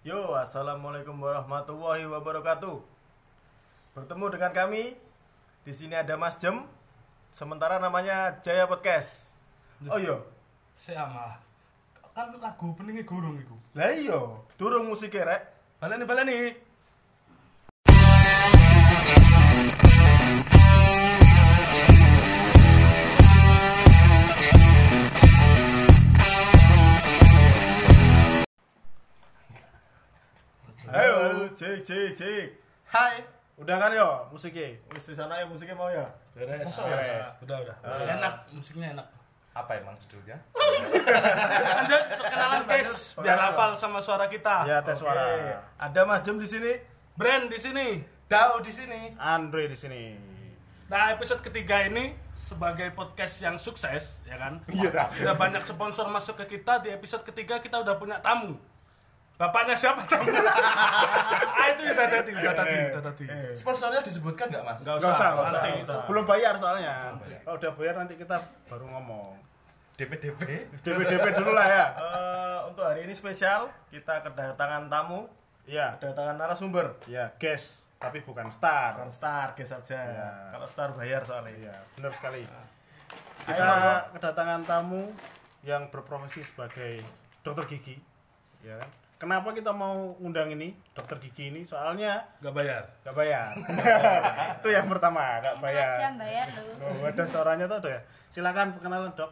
Yo, assalamualaikum warahmatullahi wabarakatuh. Bertemu dengan kami. Di sini ada Mas Jem. Sementara namanya Jaya Podcast. Oh iya, Sama. Kan lagu openingnya gurung iku. lah iya, durung musik rek. Baleni baleni. Ayo, cik, cik, cik. Hai. Udah kan yo musiknya? Wis di sana ya musiknya mau ya. Beres. Masa? Beres. Udah udah. Enak musiknya enak. Apa emang judulnya? Lanjut perkenalan guys, biar hafal sama suara kita. Ya, tes suara. Ada Mas Jem di sini. Brand di sini. Dao di sini. Andre di sini. Nah, episode ketiga ini sebagai podcast yang sukses, ya kan? Iya. Sudah banyak sponsor masuk ke kita. Di episode ketiga kita udah punya tamu. Bapaknya siapa tamu? ah itu udah tadi, udah tadi, udah tadi. Sponsornya disebutkan nggak mas? Enggak Gak usah, nanti. usah. Belum bayar soalnya. Kalau udah bayar nanti kita baru ngomong. DP-DP. DP-DP dulu lah ya. Eh, untuk hari ini spesial kita kedatangan tamu, Iya, kedatangan narasumber. ya, guest, tapi bukan star. Bukan star, guys saja. Iya. Kalau star bayar soalnya. Iya, benar sekali. Ayo, Kita Bro. kedatangan tamu yang berprofesi sebagai dokter gigi, ya kan? Kenapa kita mau undang ini dokter gigi ini? Soalnya Gak bayar. nggak bayar. Itu yang pertama, nggak bayar. aja bayar lu. Oh, ada suaranya tuh ada ya. Silakan perkenalan dok.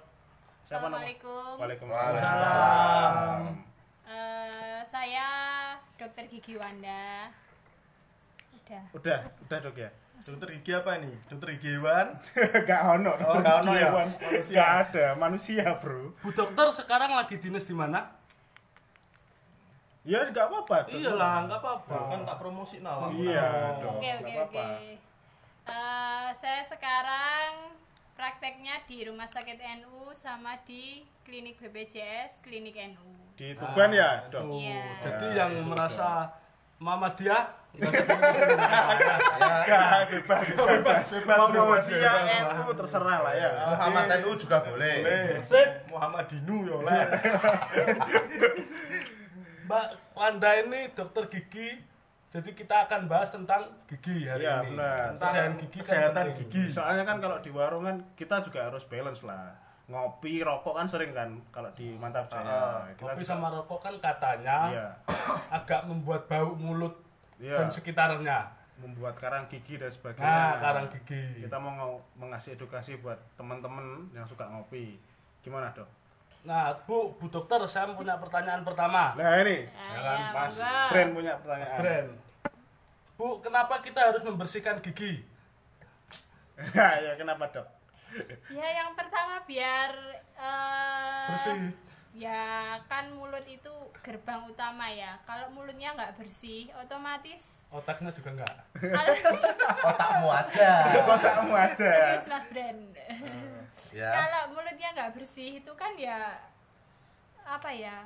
Siapa nama? Assalamualaikum. Waalaikumsalam. Eh, saya Dokter Gigi Wanda. Udah. Udah, udah dok ya. Dokter gigi apa ini? Dokter gigi hewan. Gak ono. Oh, nggak ono ya? Manusia. Nggak ada manusia bro. Bu dokter sekarang lagi dinas di mana? Ya nggak apa-apa. Dok. Iyalah, nggak apa-apa. Kan tak promosi. Iya. Oke nggak oke apa-apa. oke. Eh, saya sekarang prakteknya di Rumah Sakit NU sama di Klinik BPJS, Klinik NU. Di Tuban ya dok. Iya. jadi Ya, yang itu merasa Mama dia Gak bebas. NU terserah lah ya. Muhammad NU juga boleh. Sip. Muhammad Dinu ya oleh. Mbak Wanda ini dokter gigi. Jadi kita akan bahas tentang gigi hari Iya, ini. benar. Kesehatan gigi kan Kesehatan penting. gigi. Soalnya kan kalau di warung kan kita juga harus balance lah. Ngopi, rokok kan sering kan kalau di Mantap Jaya. Ah, Kita Kopi juga- sama rokok kan katanya Iya. agak membuat bau mulut Iya. dan sekitarnya. membuat karang gigi dan sebagainya. Nah, karang gigi. Kita mau mengasih edukasi buat teman-teman yang suka ngopi. Gimana, Dok? Nah, Bu, Bu Dokter, saya punya pertanyaan pertama. Nah, ini Ah, Ya kan, ya, Mas. Brand punya pertanyaan. Brand. Bu, kenapa kita harus membersihkan gigi? ya, kenapa, Dok? Ya yang pertama biar eh, Bersih. Ya kan mulut itu gerbang utama ya. Kalau mulutnya nggak bersih, otomatis Otaknya juga enggak. Otakmu aja. Kotakmu aja. serius mas Brand. Ya. Kalau mulutnya nggak bersih itu kan ya apa ya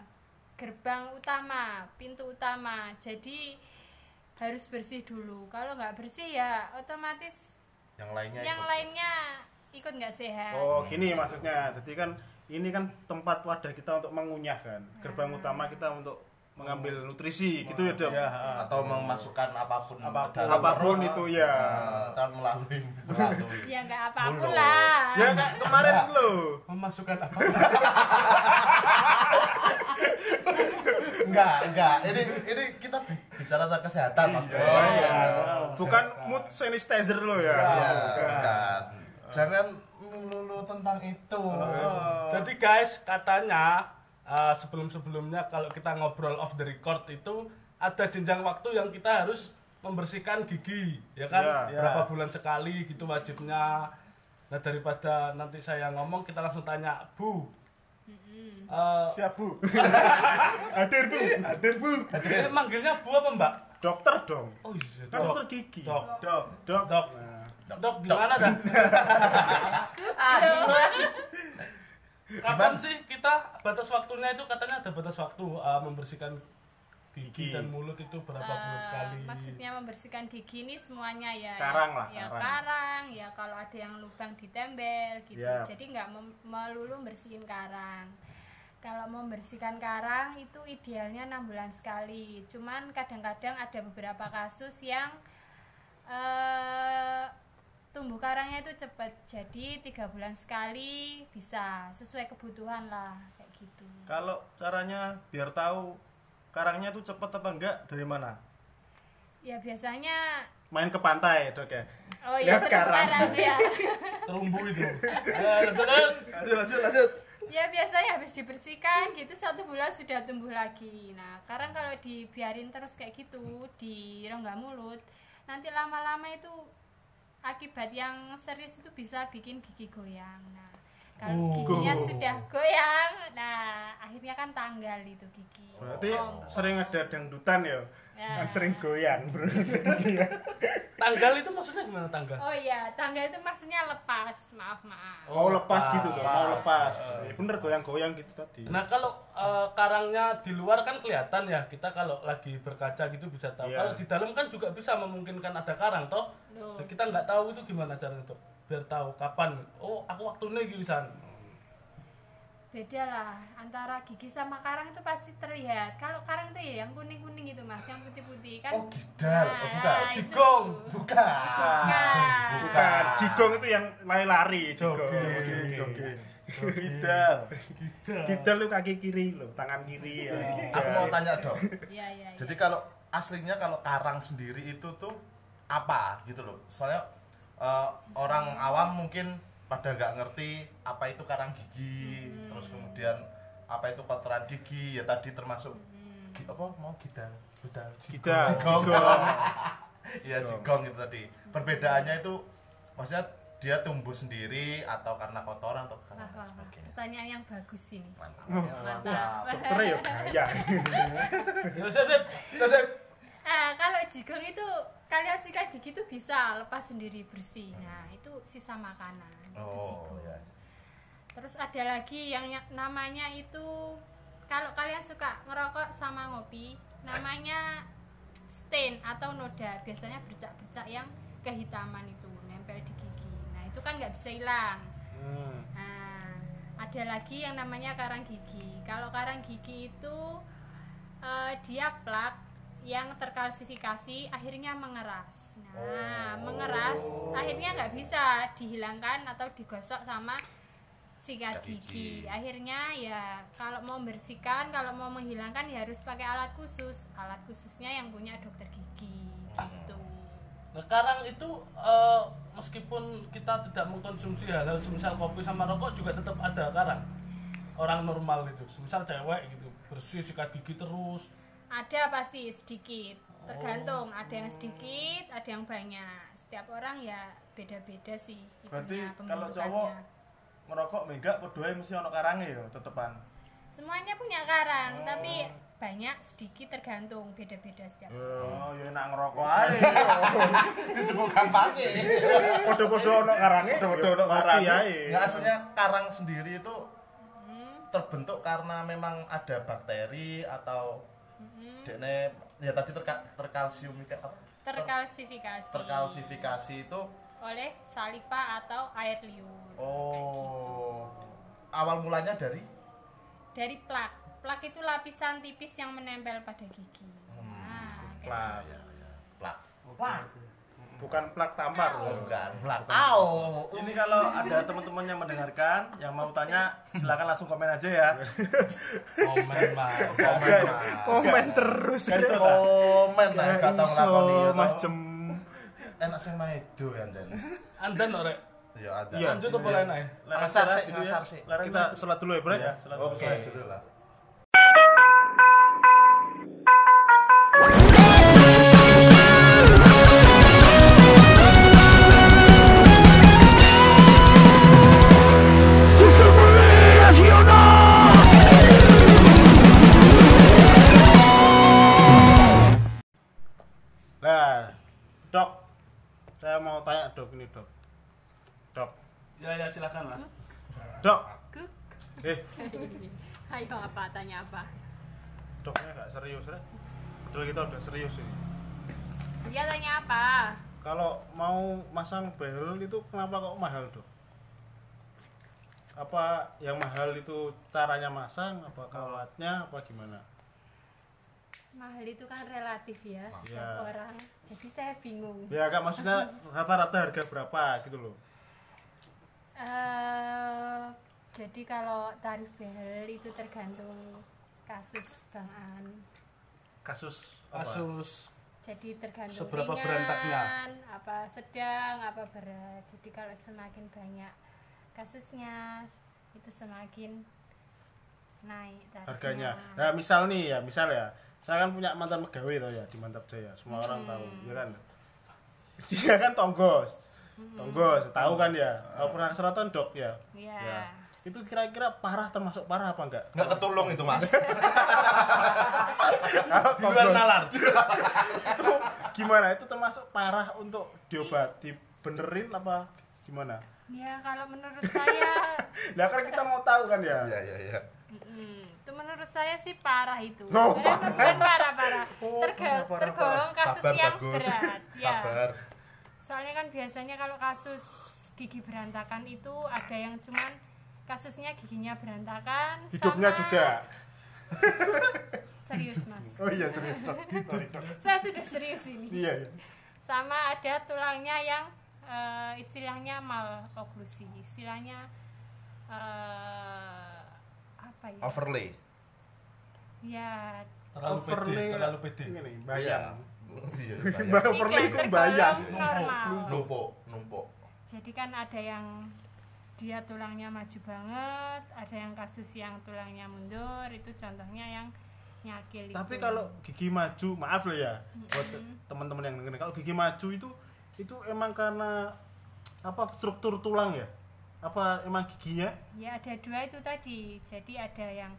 gerbang utama, pintu utama. Jadi harus bersih dulu. Kalau nggak bersih ya otomatis Yang lainnya. yang ikut. lainnya ikut nggak sehat. Oh, gini maksudnya. Jadi kan ini kan tempat wadah kita untuk mengunyah kan. Gerbang Ah. utama kita untuk mengambil nutrisi gitu ya, Dok. Ya, atau memasukkan apa pun Apa pun, apa pun itu ya. eh, kan melalui Ya nggak apa pun lah. Ya kayak kemarin lo. Memasukkan apa? enggak enggak ini ini kita bi- bicara tentang kesehatan mas bro Oh, iya. Bukan Kesehatan. mood sanitizer lo ya. Iya, Bukan. bukan. jangan melulu tentang itu Oh. Jadi guys, katanya uh, sebelum-sebelumnya kalau kita ngobrol off the record itu ada jenjang waktu yang kita harus membersihkan gigi, ya kan? Iya, Berapa bulan sekali gitu wajibnya. Nah daripada nanti saya ngomong, kita langsung tanya, Bu. uh, Siap, Bu. Hadir, Bu. Hadir, Bu. ini manggilnya Bu apa Mbak? Dokter dong. Oh iya, Kan dokter gigi. Dok. dok Dok. Dok. Nah, Dok, gimana dah? Kapan sih kita batas waktunya itu katanya ada batas waktu uh, membersihkan gigi Gigi. dan mulut itu berapa bulan Eh, sekali? maksudnya membersihkan gigi ini semuanya ya Karang lah, ya karang. karang ya kalau ada yang lubang ditembel gitu Ya. jadi nggak melulu bersihin karang kalau membersihkan karang itu idealnya enam bulan sekali cuman kadang-kadang ada beberapa kasus yang eh, tumbuh karangnya itu cepat jadi tiga bulan sekali bisa sesuai kebutuhan lah kayak gitu Kalau caranya biar tahu karangnya tuh cepet apa enggak dari mana? ya biasanya Main ke pantai, Dok ya. oh iya Lihat terus karang. karang ya terumbu itu Eh, lanjut, lanjut. Lanjut, lanjut, lanjut. ya biasanya habis dibersihkan gitu satu bulan sudah tumbuh lagi nah karang kalau dibiarin terus kayak gitu di rongga mulut nanti lama-lama itu akibat yang serius itu bisa bikin gigi goyang nah kalau Oh. giginya sudah goyang nah akhirnya kan tanggal itu gigi Berarti Om. sering ada dangdutan ya. Ya. Yang sering goyang, Bro. tanggal itu maksudnya gimana tanggal oh iya tanggal itu maksudnya lepas maaf maaf Mau lepas gitu tuh, mau Lepas. lepas. Ya, bener goyang-goyang gitu tadi. Nah kalau eh, karangnya di luar kan kelihatan ya kita kalau lagi berkaca gitu bisa tahu. Iya. Kalau di dalam kan juga bisa memungkinkan ada karang toh. Loh. Nah, kita nggak tahu itu gimana caranya tuh biar tahu kapan. Oh aku waktunya gitu san. Beda lah antara gigi sama karang itu pasti terlihat kalau karang itu ya yang kuning kuning gitu mas yang putih putih kan Oh, gidal. Oh, bukan. Nah, Jigong. itu. Bukan. Bukan. Bukan, jigong itu yang lari-lari, jigong. Jogging. Gidal. Gidal itu kaki kiri loh, tangan kiri ya. Aku mau tanya dok. Iya, iya, iya. Jadi kalau aslinya kalau karang sendiri itu tuh apa gitu loh. Soalnya eh, orang awam mungkin pada nggak ngerti apa itu karang gigi, terus kemudian apa itu kotoran gigi ya tadi termasuk gi- apa mau gidal, gidal, Gidal, jigong. jigong. Jigong itu tadi. Perbedaannya itu maksudnya dia tumbuh sendiri atau karena kotoran atau karena Wah, wah. sebagainya. pertanyaan yang bagus ini Mantap. mantap Dokter ya gaya. Ya, sip, sip. Sip, sip. Ah, kalau jigong itu kalian sikat gigi itu bisa lepas sendiri bersih nah itu sisa makanan itu Oh ya. terus ada lagi yang ya- namanya itu kalau kalian suka ngerokok sama ngopi namanya stain atau noda biasanya bercak-bercak yang kehitaman itu nempel di gigi nah itu kan nggak bisa hilang Hmm. Nah, ada lagi yang namanya karang gigi. Kalau karang gigi itu eh, dia plak yang terkalsifikasi akhirnya mengeras. Nah, mengeras akhirnya nggak bisa dihilangkan atau digosok sama sikat gigi. gigi. Akhirnya ya kalau mau membersihkan, kalau mau menghilangkan ya harus pakai alat khusus. Alat khususnya yang punya dokter gigi gitu. Nah karang itu eh, meskipun kita tidak mengkonsumsi hal-hal semisal kopi sama rokok juga tetap ada karang. Orang normal itu, semisal cewek gitu bersih sikat gigi terus. Ada pasti sedikit, tergantung. Ada yang sedikit, ada yang banyak. Setiap orang ya beda-beda sih. Berarti kalau pembentukannya. cowok merokok mega podoe mesti ono karange ya tetepan. semuanya punya karang, tapi banyak sedikit tergantung beda-beda setiap. Oh, ya enak ngerokok ae. Disebut gampangnya. Podo-podo ono karange, podo ono karange ae. Nggak aslinya karang sendiri itu Hmm, terbentuk karena memang ada bakteri atau hmm. dekne ya tadi terka, terkalsium apa? Ter- Terkalsifikasi terkalsifikasi itu oleh saliva atau air liur. Kayak gitu. oh awal mulanya dari Dari plak. Plak itu lapisan tipis yang menempel pada gigi. Hmm, Nah, Plak. ya, ya. plak. Plak. Bukan plak tampar Oh, loh. bukan plak. Au. Ini kalau ada teman-teman yang mendengarkan yang mau tanya silakan langsung komen aja ya. Komen lah. Komen. Komen terus. Komen lah kata nglakoni ya. Mas toh. Jem. Enak sing maedo ya Jan. Anda norek. Ya ada. Iya. Lanjut apa lain aja? Larang Ngasar sih, ngasar sih. Larang Kita sholat dulu ya, Bro. Iya, sholat dulu. Oke. Lah. Eh, Ayo apa? Tanya apa? doknya nggak serius, ya? Padahal kita udah serius ini. Dia tanya apa? Kalau mau masang behel itu kenapa kok mahal, Dok? apa yang mahal itu caranya masang apa kawatnya apa gimana mahal itu kan relatif ya Ya. setiap orang jadi saya bingung ya kak maksudnya rata-rata harga berapa gitu loh Eh, jadi kalau tarif behel itu tergantung kasus Bang An. kasus apa? kasus Jadi tergantung Seberapa ringan, berantaknya? apa sedang, apa berat. Jadi kalau semakin banyak kasusnya itu semakin naik tarifnya. harganya nah misal nih ya misal ya saya kan punya mantan pegawai tau ya di Mantap Jaya semua orang tahu ya kan dia kan tonggos tonggos tahu kan ya kalau pernah ke Seraton dok ya Iya. ya itu kira-kira parah termasuk parah apa enggak? Nggak ketulung itu mas. Di luar nalar. Itu gimana? Itu termasuk parah untuk diobat? Dibenerin apa gimana? Ya kalau menurut saya nah kan kita mau tahu kan ya? Iya iya iya. Mm, itu menurut saya sih parah itu. Loh, Eh, bukan parah-parah. Oh, Terga- parah, parah, tergolong kasus sabar yang bagus. berat. Ya. sabar. Soalnya kan biasanya kalau kasus gigi berantakan itu ada yang cuman kasusnya giginya berantakan hidupnya sama- juga. Serius mas. Oh iya serius. Dok. Sorry, Dok. saya sudah serius ini. Iya iya. sama ada tulangnya yang eh, istilahnya mal oklusi istilahnya eh, apa ya? Overlay. Ya. Terlalu pede overlay terlalu pede. Ini iya bayang. Iya. Mbak overlay itu bayang. normal. Numpuk numpuk. Jadi kan ada yang dia tulangnya maju banget ada yang kasus yang tulangnya mundur itu contohnya yang nyakil itu. tapi kalau gigi maju maaf lah ya buat teman-teman yang dengerin kalau gigi maju itu itu emang karena apa struktur tulang ya? Apa emang giginya? Ya ada dua itu tadi. Jadi ada yang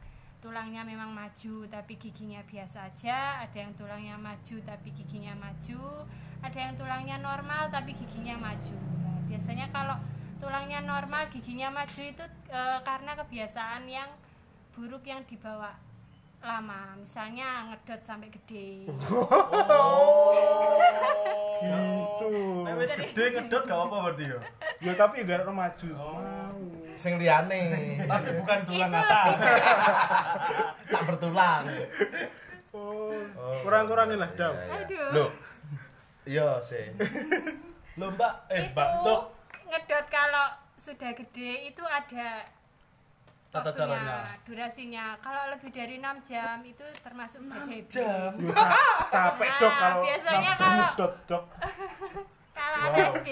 tulangnya memang maju tapi giginya biasa aja. Ada yang tulangnya maju tapi giginya maju. Ada yang tulangnya normal tapi giginya maju. Nah, biasanya kalau tulangnya normal giginya maju itu eh, karena kebiasaan yang buruk yang dibawa lama. Misalnya ngedot sampai gede. Gitu. Nek wis gede ngedot gak apa-apa berarti ya. ya tapi gak ada maju. Mau sing liyane. Tapi bukan tulang Itu atas. tak bertulang. Oh, kurang-kurangin lah dam. Aduh. Loh. iya sih. Lo mbak. Eh itu mbak tuh ngedot kalau sudah gede itu ada Tata caranya. durasinya. Kalau lebih dari 6 jam itu termasuk bad habit. jam? Yo, ca- capek Nah, dok kalau biasanya enam jam kalau- dot dok. Kalau anak SD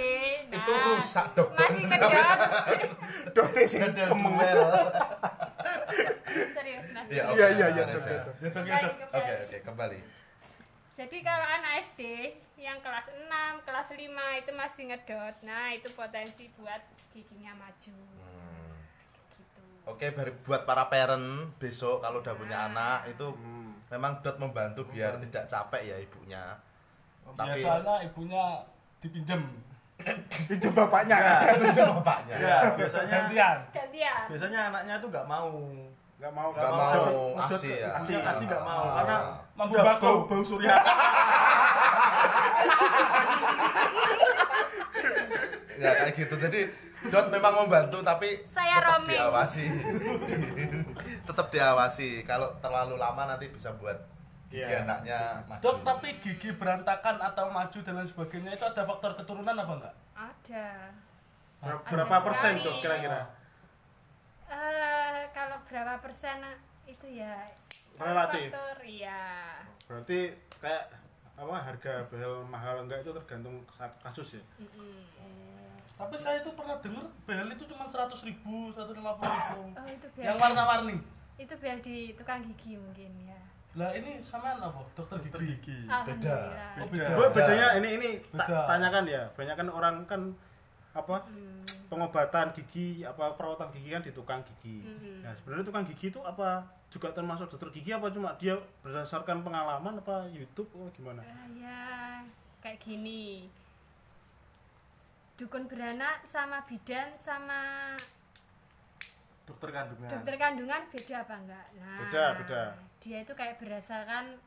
nah, itu rusak dok masih sing Gedel kemeng. duel. serius mas Iya, iya iya iya dok dok ya? Dok. Ya dok oke oke kembali jadi kalau anak SD yang kelas 6, kelas 5 itu masih ngedot. Nah itu potensi buat giginya maju. Hmm. gitu. Oke, bari buat para parent besok kalau udah punya anak itu memang dot membantu biar tidak capek ya ibunya. Tapi biasanya ibunya dipinjem itu bapaknya. Itu bapaknya. Ya, biasanya gantian. Gantian. Biasanya anaknya tuh gak mau. Nggak mau Nggak mau Ngedot- ASI ya. ASI, ASI gak mau karena Mampu bau, bau surya. Ya kayak gitu. Jadi dot memang membantu tapi Saya tetap roaming. diawasi. tetap diawasi. Kalau terlalu lama nanti bisa buat gigi Iya. anaknya maju. dok tapi gigi berantakan atau maju dan lain sebagainya itu ada faktor keturunan apa enggak ada Ber- berapa Ada persen dok kira-kira Eh, kalau berapa persen itu ya Relatif. faktor iya. Berarti kayak apa harga behel mahal enggak itu tergantung kasus ya? Tapi saya itu pernah dengar bel itu cuma 100 ribu 150 ribu. Oh itu bel yang warna-warni. itu bel di tukang gigi mungkin ya. Lah ini sampean apa? Dokter gigi? Oh, beda. beda. Bu, bedanya ini ini ta- Beda. tanyakan ya. Banyak kan orang kan apa pengobatan gigi apa perawatan gigi kan di tukang gigi. Nah sebenarnya tukang gigi itu apa? Juga termasuk dokter gigi apa? Cuma dia berdasarkan pengalaman apa YouTube oh gimana? Ah, ya kayak gini. Dukun beranak sama bidan sama Dokter kandungan. dokter kandungan beda apa enggak? Nah Beda, beda. dia itu kayak berdasarkan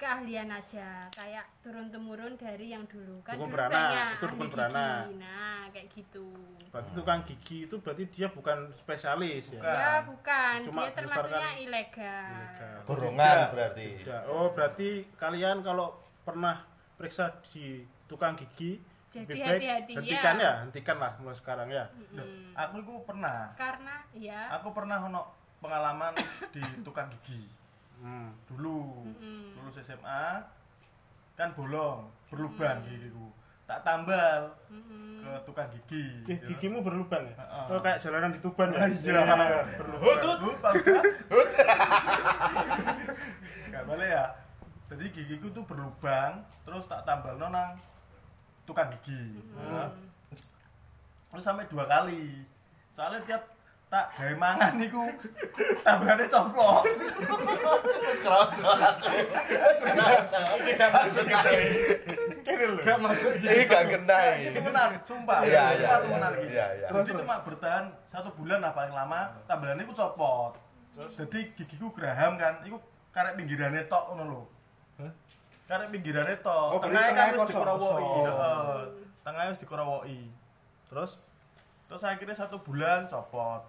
keahlian aja kayak turun temurun dari yang dulu kan Dukun dulu beranak, banyak itu dukun beranak. gigi. nah kayak gitu berarti tukang gigi itu berarti dia bukan spesialis ya ya bukan Cuma dia termasuknya ilegal, Ilegal. borongan Tidak. berarti Tidak. oh berarti kalian kalau pernah periksa di tukang gigi Jadi lebih baik hati-hati, hentikan ya. ya hentikan lah mulai sekarang ya Hmm. Aku itu pernah. karena ya Aku pernah ono pengalaman di tukang gigi. Hmm. Dulu lulus SMA kan bolong, berlubang gigiku. Tak tambal ke tukang gigi. Eh, gigimu berlubang ya Heeh. oh, kayak jalanan di Tuban ya Iya. berlubang Lupa udah. Gak boleh ya. Jadi gigiku tuh berlubang, terus tak tambal nonang tukang gigi. Ya. Terus sampai dua kali. Soalnya tiap tak gawe mangan niku tambahannya coplok. terus kerasa kerasa Gak masuk ini gak kena Ini ini temenan, sumpah. Iya, iya, Sumpah iya. temenan iki. Iya, iya. Jadi cuma bertahan satu bulan lah paling lama, tambahannya ku copot. Jadi gigiku geraham kan, iku karek pinggirannya tok ngono lho. Karek pinggirannya tok. Oh, tengahnya kan wis dikorowoki. kosong. Heeh. Tengahnya wis dikorowoki. terus Terus akhirnya satu bulan copot.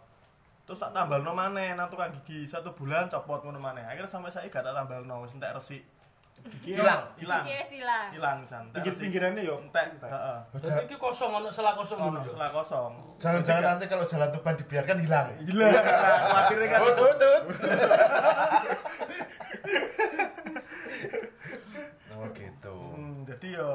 Terus tak tambal no maneh nang tukang gigi satu bulan copot ngono maneh. Akhirnya sampai saya gak tak tambal no wis entek resik. gigi hilang Hilang. Silang. Hilang san. pinggir pinggirannya yo Entek. Heeh. Berarti iki kosong ono selah kosong Ono dulu. setelah kosong. jangan-jangan nanti kalau jalan Tuban dibiarkan hilang Hilang. Khawatirnya kan Tut, tut, oh gitu Hmm, jadi yo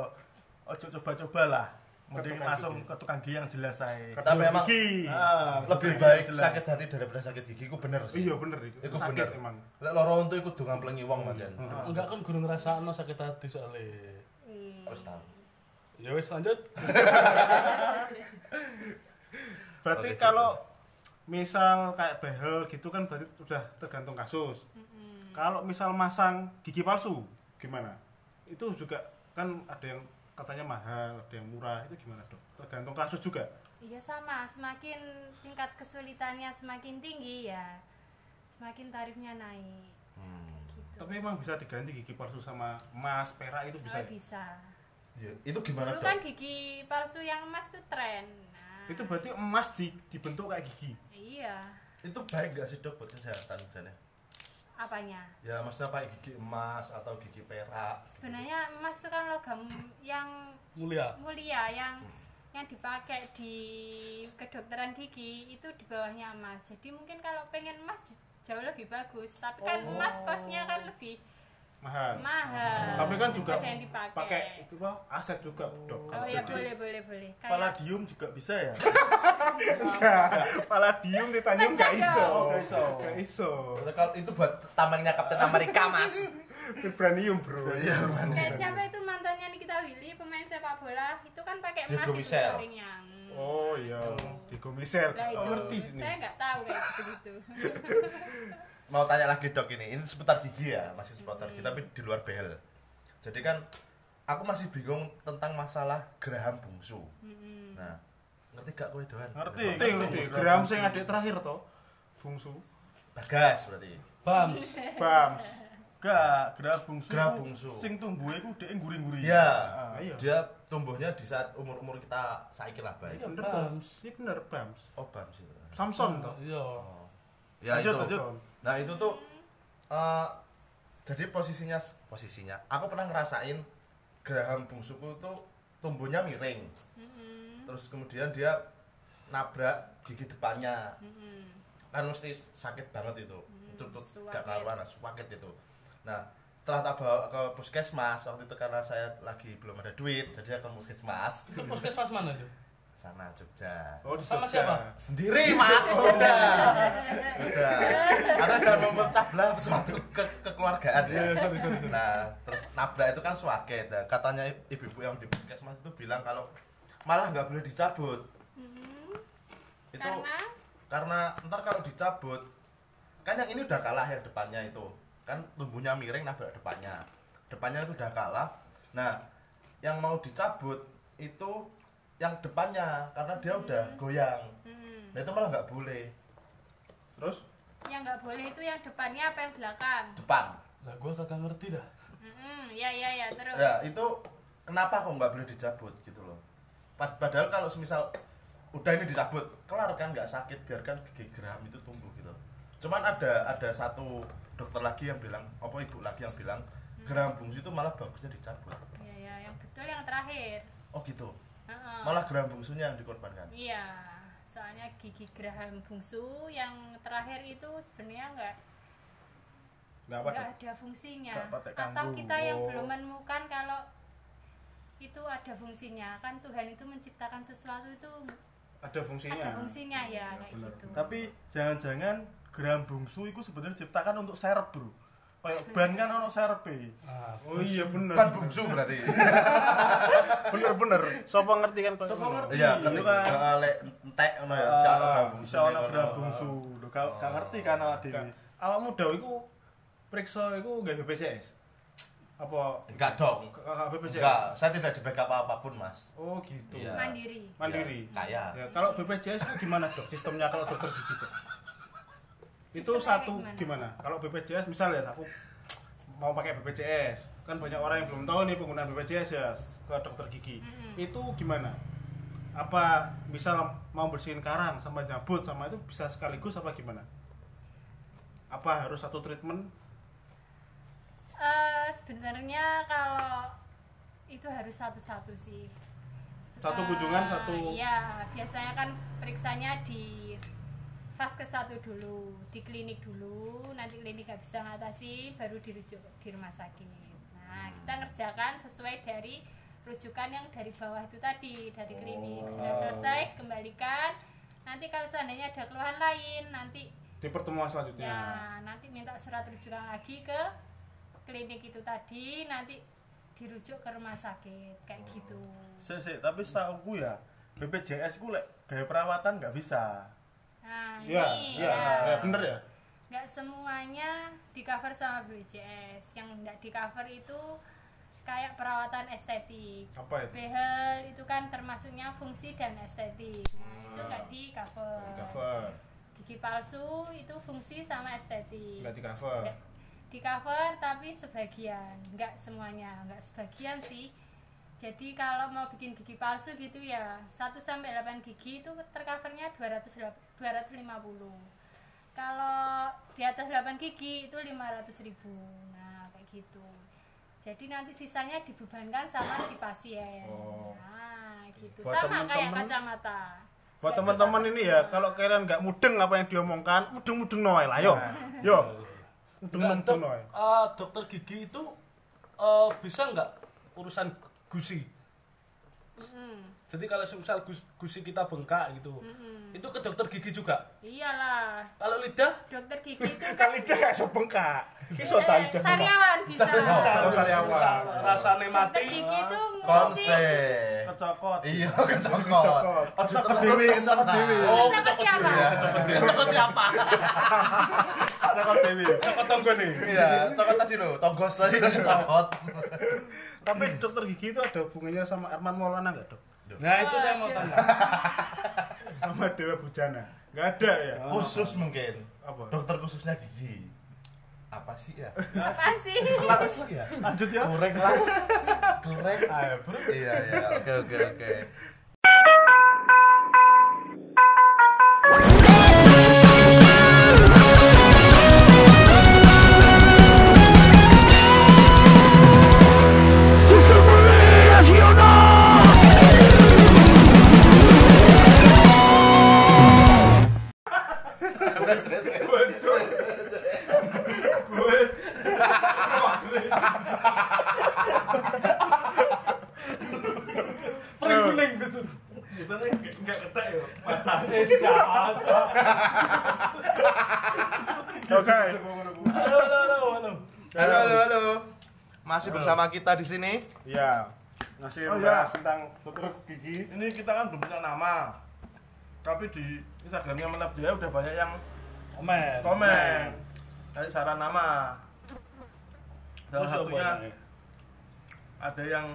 ojo coba-coba lah. Mending langsung ke tukang gigi yang jelas saya. Tapi emang gigi. Ah, lebih baik jelas. sakit hati daripada sakit gigi ku bener sih. Iya bener itu Iku sakit bener. emang. Lek loro untuk iku donga plengi wong manjen Enggak kan guru ngrasakno sakit hati soalnya. wis tahu. Ya wis lanjut. berarti Oke, kalau misal kayak behel gitu kan berarti sudah tergantung kasus. Kalau misal masang gigi palsu gimana? Itu juga kan ada yang katanya mahal ada yang murah itu gimana dok tergantung kasus juga Iya sama, semakin tingkat kesulitannya semakin tinggi ya, semakin tarifnya naik. Hmm. Gitu. tapi emang bisa diganti gigi palsu sama emas perak itu bisa Oh, ya? bisa. Ya, itu gimana Dulu dok kan gigi palsu yang emas tuh tren. Nah, itu berarti emas di, dibentuk kayak gigi Iya. itu baik gak sih dok buat kesehatan misalnya Apanya? ya maksudnya pakai gigi emas atau gigi perak Sebenarnya emas tuh kan logam yang Mulia. mulia yang yang dipakai di kedokteran gigi itu di bawahnya emas. Jadi mungkin kalau pengen emas jauh lebih bagus, tapi kan Oh. emas kosnya kan lebih mahal mahal. tapi kan juga Ada yang dipakai. pakai itu apa aset juga dok Oh ya boleh boleh boleh. Kayak Palladium juga bisa ya? palladium titanium gak iso Oh, gak iso. gak iso kalau itu buat tamengnya Kapten Amerika mas vibranium bro iya kayak siapa itu mantannya Nikita Willy pemain sepak bola itu kan pakai emas Diego itu Michel. jaringnya. oh iya di komisel Lah itu oh, ngerti ini saya nggak tahu kayak gitu gitu. mau tanya lagi dok ini ini seputar gigi ya masih seputar gigi tapi di luar behel jadi kan aku masih bingung tentang masalah geraham bungsu nah ngerti gak kowe doan Ngerti. ngerti ngerti gram sing adik terakhir toh bungsu bagas berarti Bams. bams Gak, gerah bungsu. Gerah bungsu. Sing tumbuhnya ku dhek nguri-nguri. Iya. Ah. iya dia tumbuhnya di saat umur umur kita saiki lah baik iya bener Bams. ini bener bams oh bams itu Samson toh Iya. ya Lanjut, itu lanjut. Nah itu tuh eh, jadi posisinya posisinya aku pernah ngerasain geraham bungsuku tuh tumbuhnya miring. Terus kemudian dia nabrak gigi depannya. Kan mesti sakit banget itu. Itu tuh gak karuan suwakit itu. Nah setelah tak bawa ke puskesmas waktu itu karena saya lagi belum ada duit jadi aku ke puskesmas. Itu puskesmas mana itu? Sana Jogja. Oh di Sama Jogja. siapa? sendiri mas. Udah. Udah. Anda jangan memecah belah suatu ke kekeluargaan ya. Iya, sorry, sorry, sorry. nah terus nabrak itu kan suaket nah, katanya ibu-ibu yang di puskesmas itu bilang kalau malah nggak boleh dicabut. Itu Karena? karena ntar kalau dicabut kan yang ini udah kalah yang depannya itu. Kan tumbuhnya miring nabrak depannya. Depannya itu udah kalah. Nah yang mau dicabut itu yang depannya karena dia udah goyang. Hmm, nah itu malah nggak boleh. Terus? Yang nggak boleh itu yang depannya apa yang belakang. depan. Lah gua kagak ngerti dah. Mm-mm. iya iya iya terus. Ya itu kenapa kok nggak boleh dicabut gitu loh. Pad- padahal kalau semisal udah ini dicabut kelar kan nggak sakit biarkan gigi geraham itu tumbuh gitu. Cuman ada ada satu dokter lagi yang bilang apa ibu lagi yang bilang geraham bungsu itu malah bagusnya dicabut. Iya iya yang betul yang terakhir. Oh gitu Malah geraham bungsunya yang dikorbankan. Iya soalnya gigi geraham bungsu yang terakhir itu sebenarnya enggak nggak apa enggak ada fungsinya. Nggak atau kita yang Oh. belum menemukan kalau itu ada fungsinya. Kan Tuhan itu menciptakan sesuatu itu ada fungsinya. Ada fungsinya ya kayak bener. gitu. Tapi jangan-jangan geraham bungsu itu sebenarnya diciptakan untuk serep, Bro. Kayak ban kan ono serepe. Ah, oh iya bener kan bungsu berarti bener bener siapa ngerti kan kalau Siapa ngono? ngerti? iya Iya kan? lek entek ngono ya si ono bungsu Bisa ono bungsu. Lho gak gak ngerti kan awak dhewe. Awakmu daw iku periksa iku nggak BPJS apa enggak dong BPJS enggak saya tidak di backup apa pun mas oh gitu Iya. mandiri mandiri Ya, kaya ya kalau BPJS itu gimana dok sistemnya kalau dokter gigi Dok? Itu satu gimana? kalau BPJS misalnya aku mau pakai BPJS kan banyak orang yang belum tahu nih penggunaan BPJS ya ke dokter gigi. Itu gimana? Apa misal mau bersihin karang sama nyabut sama itu bisa sekaligus apa gimana? Apa harus satu treatment? Eh, sebenarnya kalau itu harus satu-satu sih. Satu kunjungan, satu- Iya, biasanya kan periksanya di fase ke satu dulu, di klinik dulu, nanti klinik nggak bisa ngatasi, baru dirujuk di rumah sakit. Nah, kita ngerjakan sesuai dari rujukan yang dari bawah itu tadi, dari klinik. Sudah selesai, kembalikan. Nanti kalau seandainya ada keluhan lain, nanti di pertemuan selanjutnya ya nanti minta surat rujukan lagi ke klinik itu tadi, nanti dirujuk ke rumah sakit kayak gitu. Sik sik, tapi setahu ya BPJS ku lek gaya perawatan nggak bisa. Nah, ya ini ya. Ya bener ya? Nggak semuanya di cover sama BPJS yang nggak di cover itu kayak perawatan estetik. Apa itu? Behel itu kan termasuknya fungsi dan estetik. Itu nggak di cover. Di cover. Gigi palsu itu fungsi sama estetik. Nggak di cover? Nggak di cover tapi sebagian. Nggak semuanya nggak sebagian sih jadi kalau mau bikin gigi palsu gitu ya 1 sampai 8 gigi itu tercovernya 200 250 kalau di atas 8 gigi itu 500 ribu. Nah kayak gitu. Jadi nanti sisanya dibebankan sama si pasien. Oh. nah gitu. Buat sama kayak temen-temen- kacamata. Buat teman-teman ini ya kalau kalian nggak mudeng apa yang diomongkan mudeng-mudeng noy lah yo. Yo. Mudeng-mudeng Dok, noy eh, dokter gigi itu eh, bisa nggak urusan gusi? Mm-mm. Jadi kalau misal gus- gusi kita bengkak gitu, itu ke dokter gigi juga. iyalah Kalau lidah, dokter gigi itu kan lidah kayak sebengkak iso ta Eh, lidah sariawan bisa Oh, sariawan. Misal rasane dokter mati, gigi itu konsen Kecokot. iya kecokot Kecokot. ojo Kecokot dewe, kecokot dewe. oh Kecokot kecokot siapa? dhewe, kecokot siapa Kecokot dewe. kecokot tonggo nih. iya cokot tadi lo tonggos tadi lo kecokot tapi dokter gigi itu ada hubungannya sama Arman Maulana nggak dok? Nah itu saya mau tanya. sama Dewa Bujana. Nggak ada ya? Khusus mungkin. Apa? Dokter khususnya gigi. Apa sih ya? Apa sih? Apa sih ya. Lanjut ya. kurang lah. Kurang ayo bro iya iya. Oke oke oke bersama kita di sini ya ngasih Oh, iya. tentang dokter gigi Ini kita kan belum punya nama. Tapi di Instagramnya Menap Jaya udah banyak yang Komen. komen. Dari saran nama. Salah satunya ada yang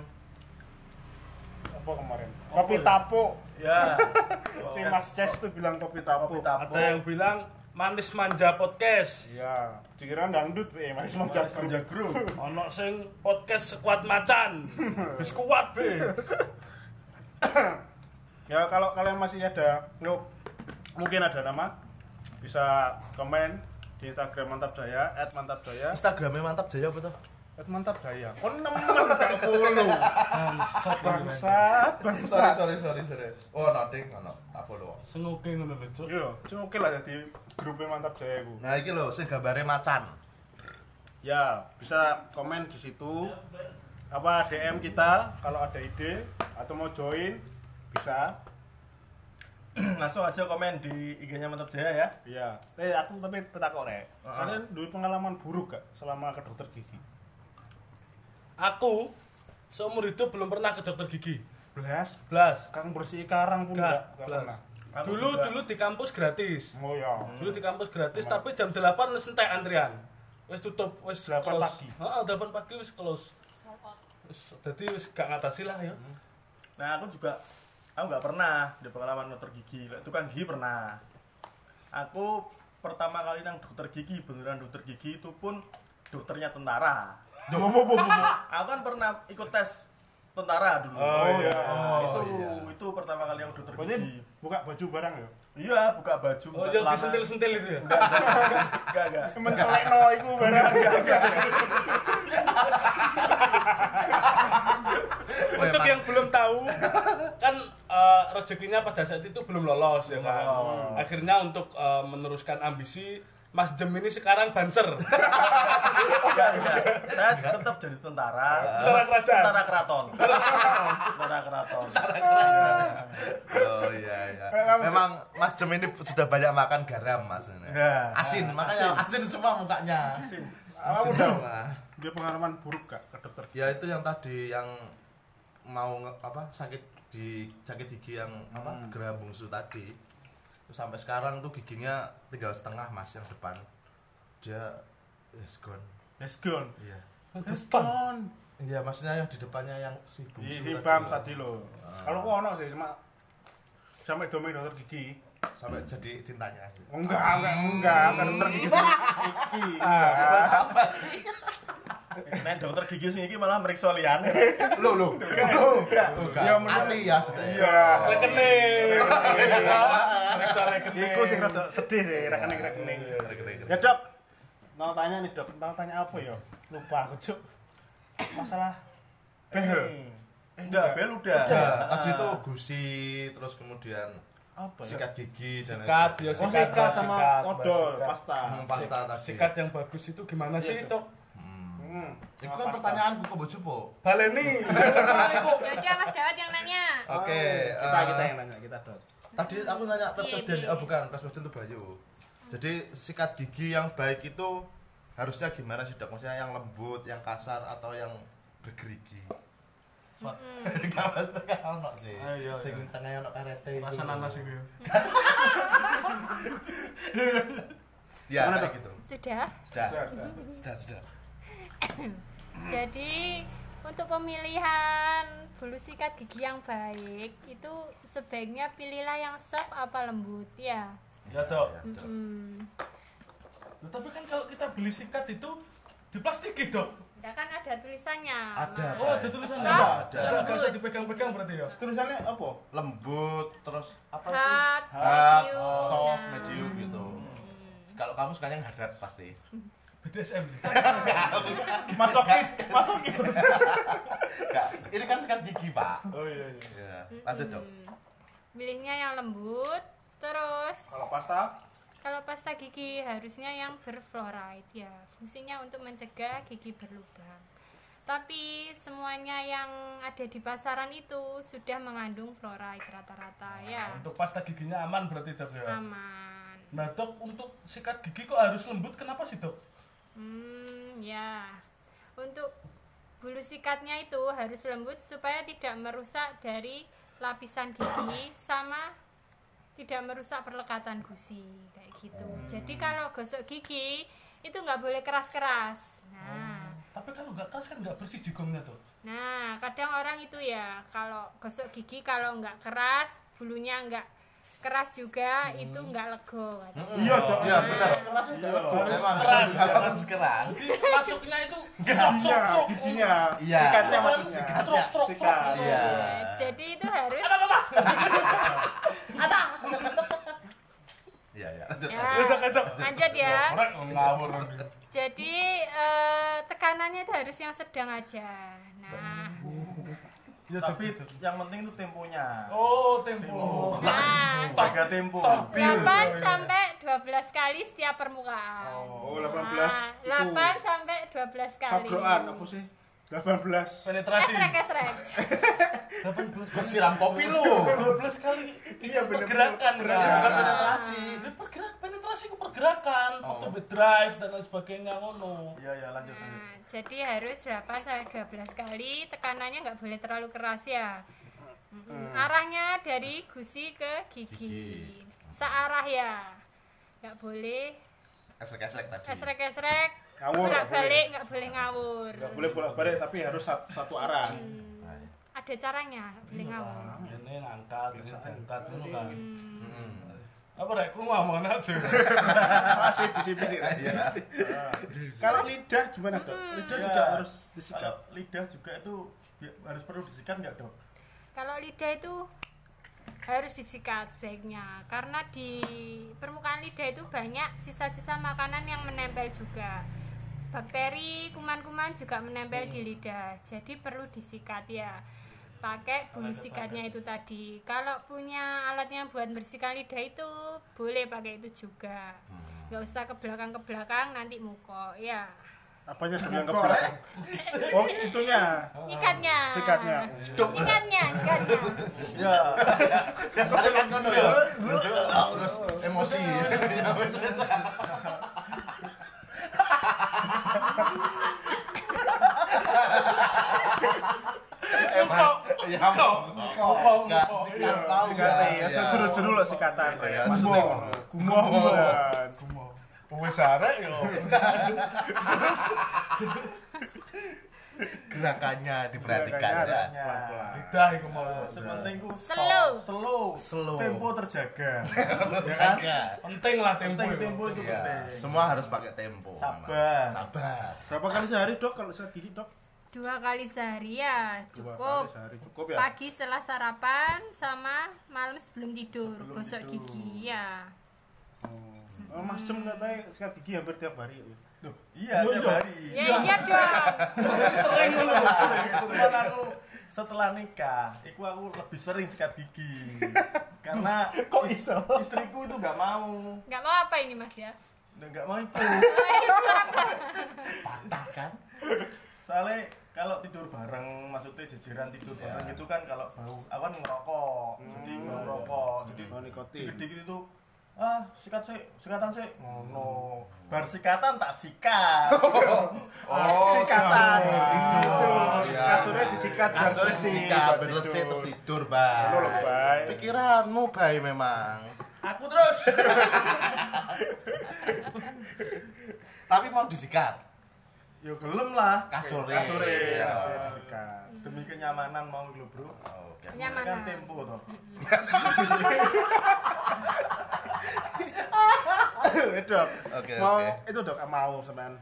apa kemarin Apa kopi ya? tapo ya si Mas Ces tuh bilang kopi tapo kopi tapo. Ada yang bilang Manis Manja Podcast. Iya, dikira dangdut be, manis manja Kerja grup. Ono sing podcast sekuat macan. Wis kuat be. Ya kalau kalian masih ada yuk, mungkin ada nama bisa komen di Instagram Mantap Jaya @mantapjaya Instagramnya mantap jaya apa tuh? @mantapjaya. Kon nemen gak follow. Bangsat Bangsat, Sorry bangsat. sorry sorry sorry. Oh noting, ono tak follow. Sing oke ngono lho, Cuk. Iya, cuma oke lah jadi grupnya Mantap Jaya ku. Nah iki lho sing gambare macan. Ya, bisa komen di situ. Apa DM kita kalau ada ide atau mau join bisa. Langsung aja komen di IG-nya Mantap Jaya ya. Iya. Eh aku tapi petakok rek. Kalian dulu pengalaman buruk gak selama ke dokter gigi? Aku seumur hidup belum pernah ke dokter gigi. Belas. Blas. Kang bersih karang pun Gak, enggak, pernah. Aku Dulu juga. dulu di kampus gratis. Oh ya. Dulu di kampus gratis tapi jam 8 wis entek antrian. Wis tutup, wis 8 close. pagi. Heeh, 8 pagi wis close. Wis dadi wis gak ngatasi lah ya. Nah aku juga aku nggak pernah di pengalaman dokter gigi. Tukang gigi pernah. Aku pertama kali nang dokter gigi beneran dokter gigi itu pun dokternya tentara. Aku kan pernah ikut tes tentara dulu. Oh, iya. itu iya. itu pertama kali aku dokter Berarti gigi. buka baju barang ya. Iya, buka baju, Oh, yang disentil-sentil itu ya. Enggak, enggak. Mencolekno iku barang. Untuk yang belum tahu, kan eh, rezekinya pada saat itu belum lolos ya kan. lolos. Akhirnya untuk eh, meneruskan ambisi, Mas Jem ini sekarang banser. Enggak, enggak. Saya tetap jadi tentara. Tentara kerajaan. Tentara keraton. Tentara keraton. Oh iya iya. Memang Mas Jem ini sudah banyak makan garam Mas ini. Ya. Asin, makanya asin semua mukanya. Asin. Asin udah? Dia pengalaman buruk gak ke dokter? Ya itu yang tadi yang mau apa sakit di sakit gigi yang apa gerah bungsu tadi. Sampai sekarang tuh giginya tinggal setengah Mas yang depan. Dia yes gone. Yes gone. Iya. Yes gone. Iya, maksudnya yang di depannya yang si bungsu. Iya si tadi Bam tadi lo. Kalau kok ono sih cuma sampai domain dokter gigi. sampai jadi cintanya. Enggak, enggak, enggak, kan dokter. Gigi. Apa sih? Nek dokter gigi sing iki malah meriksa liyane. Lu lu. Lu. Bukan. Ya, Hati ya. Iya. Rekening. Reksa rekening. Iku sing rada sedih sih rekening-rekening. Ya dok, mau tanya nih dok, mau tanya apa ya? Lupa aku cuk. Masalah behel. Enggak, bel udah. Ya, tadi itu gusi terus kemudian Apa ya? sikat gigi dan Sikat, ya Oh sikat, sikat sama odol, pasta. Hmm, pasta tadi. Sikat yang bagus itu gimana sih, Iya, Tok? Hmm. Itu kan pasta. pertanyaanku bojo po. Baleni. Yaudah Mas Dawat yang nanya. Oke, Kita eh, kita yang nanya kita dok. Tadi aku nanya presiden, Iya, oh bukan, presiden itu Bayu. Jadi sikat gigi yang baik itu harusnya gimana sih dok? Maksudnya yang lembut, yang kasar atau yang bergerigi? Ono sih. Ah, iya, Sing iya. tengahnya ono karete itu. Rasa nanas itu. ya. Ya, kayak gitu. Sudah. Sudah. Sudah, sudah. Jadi untuk pemilihan bulu sikat gigi yang baik itu sebaiknya pilihlah yang soft apa lembut ya. Ya, Dok. Hmm. Nah, tapi kan kalau kita beli sikat itu diplastiki, Dok. Ya kan ada tulisannya. Ada. Mas. Oh, ada tulisannya. Ada. Nggak usah dipegang-pegang berarti ya. Tulisannya apa? Lembut, terus apa sih? hard, Hard, medium. soft, Nah. medium gitu. Kalau kamu sukanya yang hard pasti. BDSM. Masokis, masokis. Enggak, ini kan sikat gigi, Pak. Oh iya iya. Ya, lanjut dong. Hmm. Pilihnya yang lembut. Terus Kalau pasta kalau pasta gigi harusnya yang berfluoride ya. Fungsinya untuk mencegah gigi berlubang. Tapi semuanya yang ada di pasaran itu sudah mengandung fluoride rata-rata ya. Untuk pasta giginya aman berarti, Dok ya. Aman. Nah, Dok, untuk sikat gigi kok harus lembut? Kenapa sih, Dok? Hmm, ya. Untuk bulu sikatnya itu harus lembut supaya tidak merusak dari lapisan gigi sama tidak merusak perlekatan gusi kayak gitu. Jadi kalau gosok gigi itu nggak boleh keras-keras. Nah, Tapi kalau nggak keras kan nggak bersih jigongnya, Dok. nah kadang orang itu ya kalau gosok gigi kalau nggak keras bulunya nggak keras juga itu nggak lego. Iya, Dok. Iya, benar. Keras juga. Emang keras. harus keras. Masuknya itu sok sok Giginya, sok. giginya. Iya. Sikatnya Kan maksudnya. Sok sok sok. Iya. jadi itu harus Ada ada. Iya, iya. Lanjut. ya, ya ngawur. jadi eh, tekanannya itu harus yang sedang aja Ya tapi yang penting itu temponya. Oh, tempo. nah jaga tempo. 8 sampai 12 kali setiap permukaan. Oh, 18 Nah, itu. 8 sampai 12 kali. Sabroan apa sih? 18. Penetrasi. Esrek esrek Siram kopi lu. 12 kali Iya, pergerakan pergerakan. kan. Bukan penetrasi. Ini pergerak penetrasi ke pergerakan, waktu drive dan lain sebagainya ngono. iya iya lanjut lanjut Nah, jadi harus 8 sampai 12 kali tekanannya nggak boleh terlalu keras ya Mm-mm. arahnya dari gusi ke gigi, Gigi. searah ya nggak boleh Esrek-esrek tadi. esrek-esrek Ngawur, nggak bolak balik nggak boleh ngawur Enggak boleh bolak-balik tapi harus satu, satu arah. ada caranya nggak boleh ngawur Ini ngangkat, ini ngangkat ngono kan. Mm. Apa rek ku ngomong tuh? Masih bisik-bisik. Iya. Kalau lidah gimana, Dok? Lidah Ya, juga harus disikat. kalau lidah juga itu harus perlu disikat nggak dok kalau lidah itu harus disikat sebaiknya karena di permukaan lidah itu banyak sisa-sisa makanan yang menempel juga bakteri kuman-kuman juga menempel di lidah. Jadi perlu disikat ya. Pakai bulu sikatnya itu tadi. Kalau punya alatnya buat bersihkan lidah itu boleh pakai itu juga. Nggak usah ke belakang ke belakang nanti muko ya. Apanya yang ke belakang? Oh, itunya. ikatnya. Sikatnya. ikatnya ikatnya. Ya. Sikat ngono ya. Emosi. Muko. Ya, Muko. Muko. Enggak, Muko. sikat mau Sikatnya enggak? ya, Iya. sikatan. Iya, gumoh. gumoh. Gumoh. Wes arek yo. Gerakannya diperhatikan Gerakannya ya. pelan-pelan. Lidah iku mau. sepenting ku Slow. slow Slow. tempo terjaga Jaga. Penting lah tempo. penting tempo itu Iya, penting semua harus pakai tempo. Sabar. Sabar. Berapa kali sehari, Dok? Kalau sakit gigi, Dok? dua kali sehari ya Dua cukup kali sehari cukup ya? pagi setelah sarapan sama malam sebelum tidur gosok tidur. gigi ya Oh. Oh, Mas Jem katanya sikat gigi hampir tiap hari. ya? Duh, iya tiap hari ya iya dong Sering ngono. cuman aku setelah nikah iku aku lebih sering sikat gigi karena Kok is- iso? istriku itu nggak mau nggak mau apa ini mas ya nggak mau ikut Patah kan? soalnya kalau tidur bareng maksudnya jajaran tidur Iya. bareng gitu kan kalau bau aku kan ngerokok jadi bau rokok jadi nikotin. dikit itu ah sikat sih sikatan sih ngono bar sikatan tak sikat Oh, sikatan gitu. Iya. Kasurnya disikat biar Kasurnya bersih, disikat, buat bersih tidur. terus tidur, Bay. Pikiranmu, Bay, memang. Aku terus. Tapi mau disikat. yo gelem lah Kasurnya. kasurnya Iya. kasurnya disikat demi kenyamanan mau lho bro Oke. kan nyamanan tempo toh Eh, dok. Oke, mau oke. itu dok mau sampean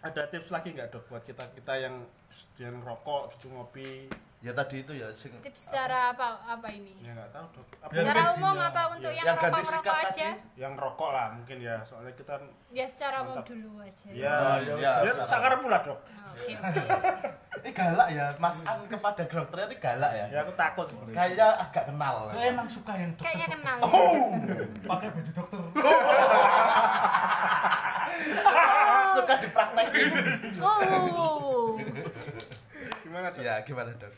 ada tips lagi nggak dok buat kita kita yang yang rokok gitu ngopi Ya tadi itu ya sing tips cara apa apa ini ya nggak tahu dok apa secara umum apa untuk Iya. yang Yang ganti rokok rokok tadi. aja yang rokok lah mungkin ya soalnya kita ya secara umum Mantap. dulu aja ya ya, ya, ya sekarang. sakar pula dok Oh, oke oke ini galak ya, Mas An kepada dokternya ini galak ya. ya aku takut sebenarnya Kayaknya agak kenal. Dia emang suka yang dokter. kayaknya kenal Pakai baju dokter. Suka dipraktekin. oh gimana dok ya, gimana, Dok?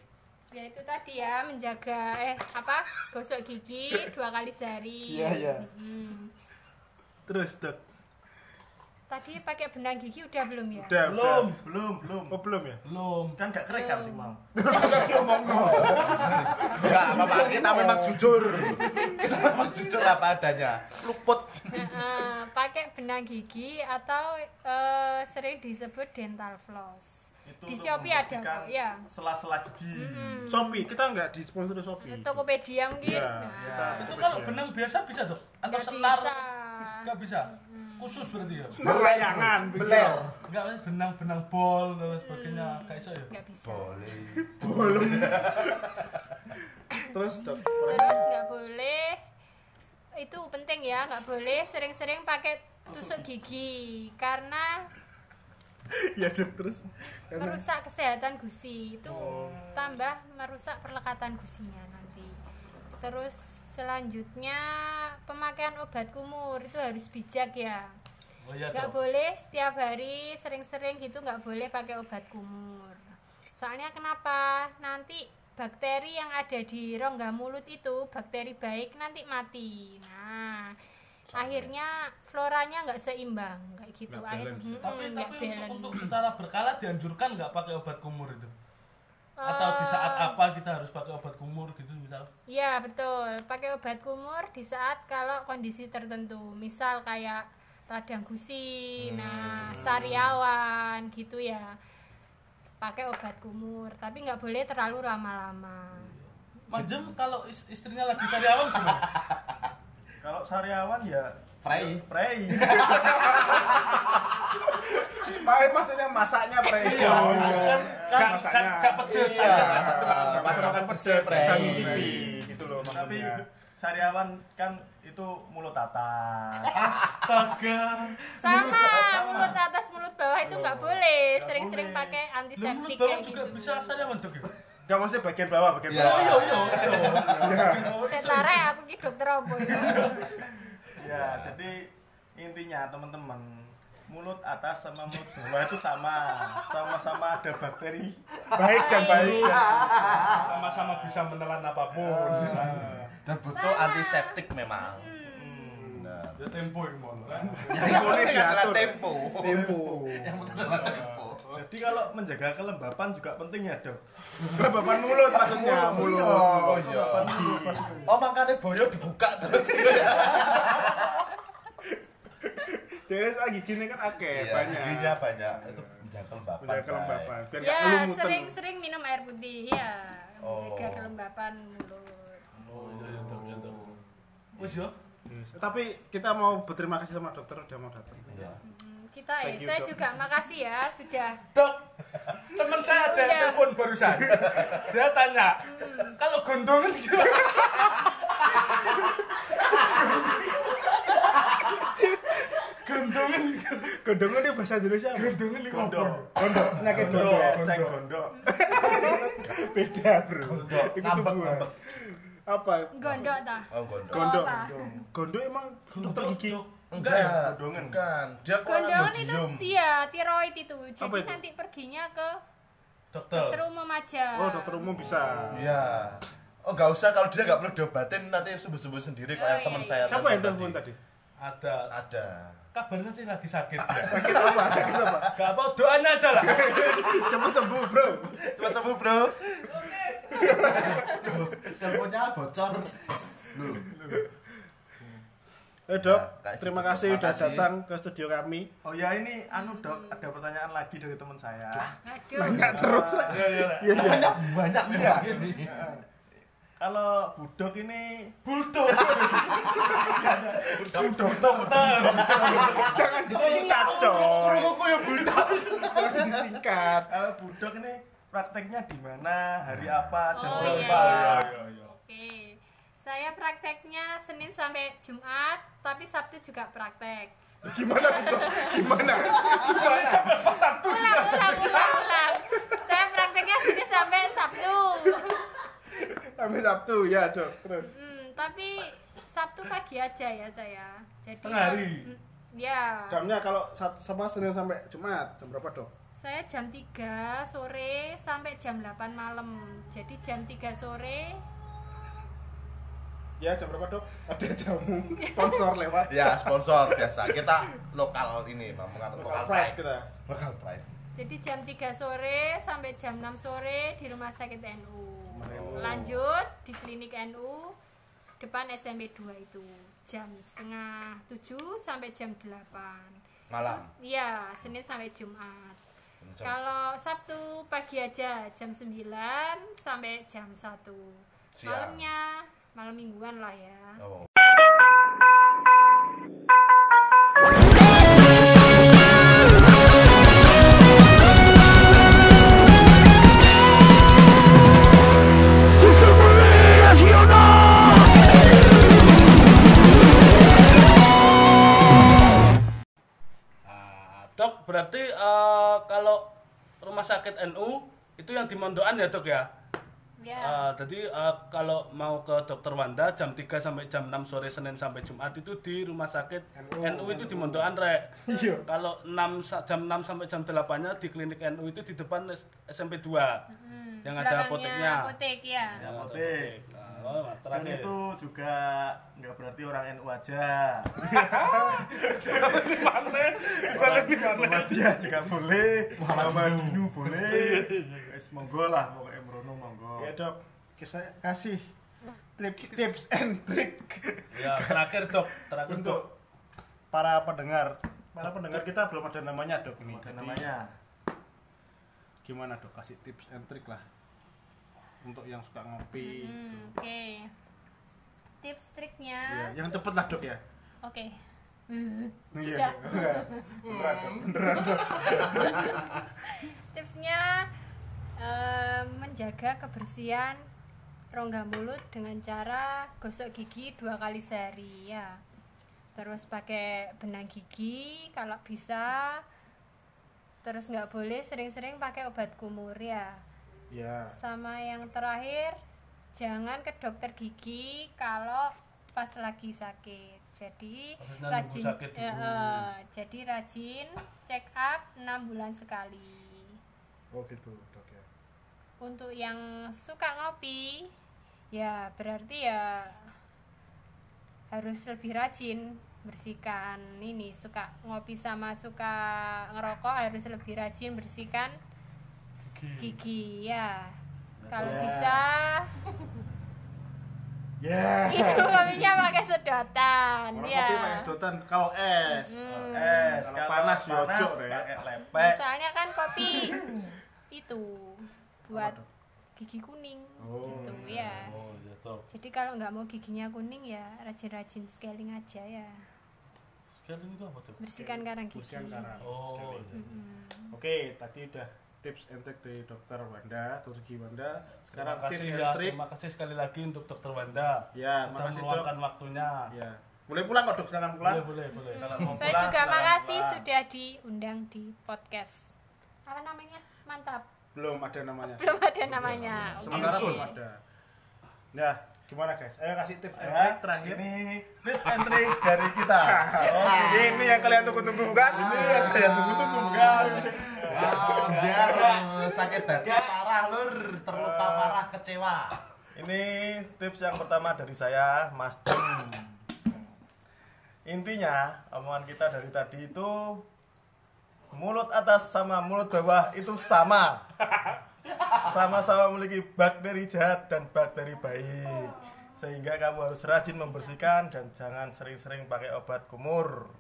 ya itu tadi ya menjaga eh apa gosok gigi dua kali sehari Iya, iya. Hmm. terus dok tadi pakai benang gigi udah belum ya udah Belum. udah. belum belum oh belum ya Belum. kan gak kerekam sih mau Enggak apa-apa, kita memang jujur. Kita memang jujur apa adanya. Luput. Nah, pakai benang gigi atau eh, sering disebut dental floss itu Di Shopee ada kok, ya. sela-sela gigi Shopee kita nggak disponsori Shopee Tokopedia mungkin Iya, Nah, kita Itu kalau benang biasa bisa dok? Atau senar? bisa. Nggak bisa. Khusus berarti ya? layangan beler. Enggak benang-benang bol dan sebagainya. Kayak iso ya? nggak bisa. Boleh. Terus dok? Terus nggak boleh. Itu penting ya nggak boleh sering-sering pakai tusuk gigi karena ya dok terus. Merusak kesehatan gusi. Itu tambah merusak perlekatan gusinya nanti. Terus selanjutnya pemakaian obat kumur itu harus bijak ya. Oh iya nggak boleh setiap hari sering-sering gitu nggak boleh pakai obat kumur. Soalnya kenapa? Nanti bakteri yang ada di rongga mulut itu bakteri baik nanti mati. Nah akhirnya floranya nggak seimbang kayak gitu. Nggak akhir balance. Mm-mm, Tapi tapi untuk, untuk secara berkala dianjurkan nggak pakai obat kumur itu? Atau di saat Eh, apa kita harus pakai obat kumur gitu misal? Ya betul, pakai obat kumur di saat kalau kondisi tertentu, misal kayak radang gusi, nah sariawan gitu ya, pakai obat kumur, tapi nggak boleh terlalu lama-lama. Majem kalau is- istrinya lagi sariawan gimana? kalau sariawan ya Prei. prei Pak, maksudnya masaknya pre Iya, kan kan kan gak pedes Iya. aja kan. Masakan pedes, bisa ngicipi gitu loh tapi maksudnya sariawan kan itu mulut atas Astaga. Sama mulut atas mulut bawah itu nggak boleh, sering-sering pakai Lu mulut antiseptik bawah juga gitu. bisa sariawan dok ya? Gak maksudnya bagian bawah, bagian Iya. bawah. Oh iya iya iya. Setare aku ki dokter apa ya? ya jadi intinya teman-teman mulut atas sama mulut bawah itu sama. Sama-sama ada bakteri. Baik dan baik. Sama-sama bisa menelan apa pun. dan butuh antiseptik memang. Nah Ya tempo yang mau. yang penting adalah diatur. tempo. Tempo. yang penting adalah tempo. Jadi kalau menjaga kelembapan juga penting ya dok. Kelembapan mulut maksudnya, mulut. oh iya. oh makanya boyo dibuka terus Dari lagi gini kan akeh, Iya, banyak. giginya banyak itu menjaga kelembapan Banyak kelembapan. Biar Ya sering-sering minum air putih ya, Oh. menjaga kelembapan mulut. Oh iya iya dok iya dok. Wis ya. Yes. Tapi kita mau berterima kasih sama dokter udah mau datang. Iya. Hmm, Kita ya, saya Dok. juga makasih ya sudah Dok, teman saya ada yang telepon barusan. Dia tanya, kalau gondongan gimana? gondongan Gondongan di bahasa Indonesia gondongan di gondok Gondok, penyakit gondok. gondok ceng gondok Beda, Bro. Gondok, Itu ngambek, ngambek. Apa? gondok tah. oh gondok Gondok. Gondok emang dokter gigi. enggak ya gondongan. bukan dia Gondongan itu iya tiroid itu. Jadi itu? nanti perginya ke dokter. dokter umum aja. Oh, dokter umum bisa. iya oh nggak usah kalau dia nggak perlu diobatin nanti sembuh sembuh sendiri Oh, kayak iya, teman iya. saya Siapa yang telepon tadi? Ada. ada Kabarnya sih lagi sakit ya. Sakit apa? Sakit apa? Gak apa, doanya aja lah. Cepat sembuh, Bro. cepat sembuh bro teleponnya bocor Loh. Eh, Dok, Ya, kayak terima gitu. kasih Terima udah kasih. datang ke studio kami. oh ya ini anu dok ada pertanyaan lagi dari teman saya. Banyak terus. Iya, iya. Iya, iya. banyak banyak ini kalau budok ini Bulldog. Jangan disingkat, coy. Kerupukku ya bulldog Jangan disingkat. kalau budok ini prakteknya di mana hari apa jam Oh, berapa Iya, iya, iya. Oke. Saya prakteknya Senin sampai Jumat, tapi Sabtu juga praktek. Gimana, Dok? Gimana? Soalnya sampai Sabtu. Ulang, ulang, ulang, ulang. Saya prakteknya Senin sampai Sabtu. Sampai Sabtu, ya, Dok. Terus. Hmm, tapi Sabtu pagi aja ya saya. Jadi Setengah hari? Hmm, Ya. Jamnya kalau Sab- sama Senin sampai Jumat, jam berapa, Dok? Saya jam 3 sore sampai jam 8 malam. Jadi jam 3 sore Ya, jam berapa, Dok? Ada jamu sponsor lewat. ya sponsor biasa kita lokal ini Bang. lokal, Lokal pride kita. lokal pride Jadi jam 3 sore sampai jam 6 sore di Rumah Sakit NU. Lanjut di Klinik NU depan SMP 2 itu. Jam setengah 7 sampai jam 8. malam Iya, Senin sampai Jumat. Jam- Kalau Sabtu pagi aja jam 9 sampai jam 1. Siang. Malamnya malam mingguan lah ya. Oh. Sakit NU itu yang di Mondokan ya dok ya? Ya. Eh, jadi eh, kalau mau ke dokter Wanda jam 3 sampai jam 6 sore Senin sampai Jumat itu di rumah sakit NU, itu di Mondokan rek. Kalau 6 sa- jam 6 sampai jam 8 nya di klinik NU itu di depan SMP 2. yang ada apoteknya. Apotek ya. Yang ada Apotek. Oh, Dan terakhir. itu juga nggak berarti orang NU aja. Muhammadiyah juga boleh, Muhammadinu boleh. Wes monggo lah pokoknya merono monggo. Ya dok, kita kasih tips tips and trick Ya, terakhir dok, terakhir dok. untuk para pendengar. Para pendengar kita belum ada namanya dok ini. Ada Jadi, namanya. Gimana dok? Kasih tips and trick lah untuk yang suka ngopi. Hmm, Oke. Tips Ya, triknya. yang cepet lah dok ya. Oke. Iya. Enggak. Beneran dok. Beneran dok. Tipsnya eh, menjaga kebersihan rongga mulut dengan cara gosok gigi dua kali sehari ya. Terus pakai benang gigi kalau bisa. Terus nggak boleh sering-sering pakai obat kumur ya. Ya. Sama yang terakhir, jangan ke dokter gigi kalau pas lagi sakit. Jadi Maksudnya rajin, sakit ya, eh, jadi rajin check up 6 bulan sekali. Oh gitu dok ya. Untuk yang suka ngopi, ya berarti ya harus lebih rajin bersihkan ini suka ngopi sama suka ngerokok harus lebih rajin bersihkan gigi ya kalau Ya. bisa Ya. itu kopinya pakai sedotan Kalau ya kopi pakai sedotan, kalau es. Hmm. Es, Kalau panas, ya pakai lepek. soalnya kan kopi itu buat tuh? gigi kuning Oh, gitu ya Oh, iya jadi kalau nggak mau giginya kuning ya rajin-rajin scaling aja ya Sekali itu apa dok? bersihkan karang gigi Bersihkan karang. Oh, iya. Oke, tadi udah tips and trick dari dokter Wanda, Gigi Wanda. Terima Sekarang tips kasih and ya, trick. terima kasih sekali lagi untuk dokter Wanda. Ya, Sudah makasih, meluangkan waktunya. Ya. Boleh pulang kok dok, silakan pulang. Boleh, boleh, boleh. Kalau mau saya pulang, juga makasih pulang. sudah diundang di podcast apa namanya mantap Belum ada namanya. belum ada namanya. Sementara belum ada. Ya, gimana guys? Ayo kasih tips and Ya, trick terakhir. Ini tips and trick dari kita. Oke, ini yang kalian tunggu-tunggu kan? Ini yang saya tunggu-tunggu bukan? Ah, biar eh, sakit hati parah lur, terluka parah, kecewa. Ini tips yang pertama dari saya, Mas Jem. Intinya, omongan kita dari tadi itu mulut atas sama mulut bawah itu sama. Sama-sama memiliki bakteri jahat dan bakteri baik. Sehingga kamu harus rajin membersihkan dan jangan sering-sering pakai obat kumur.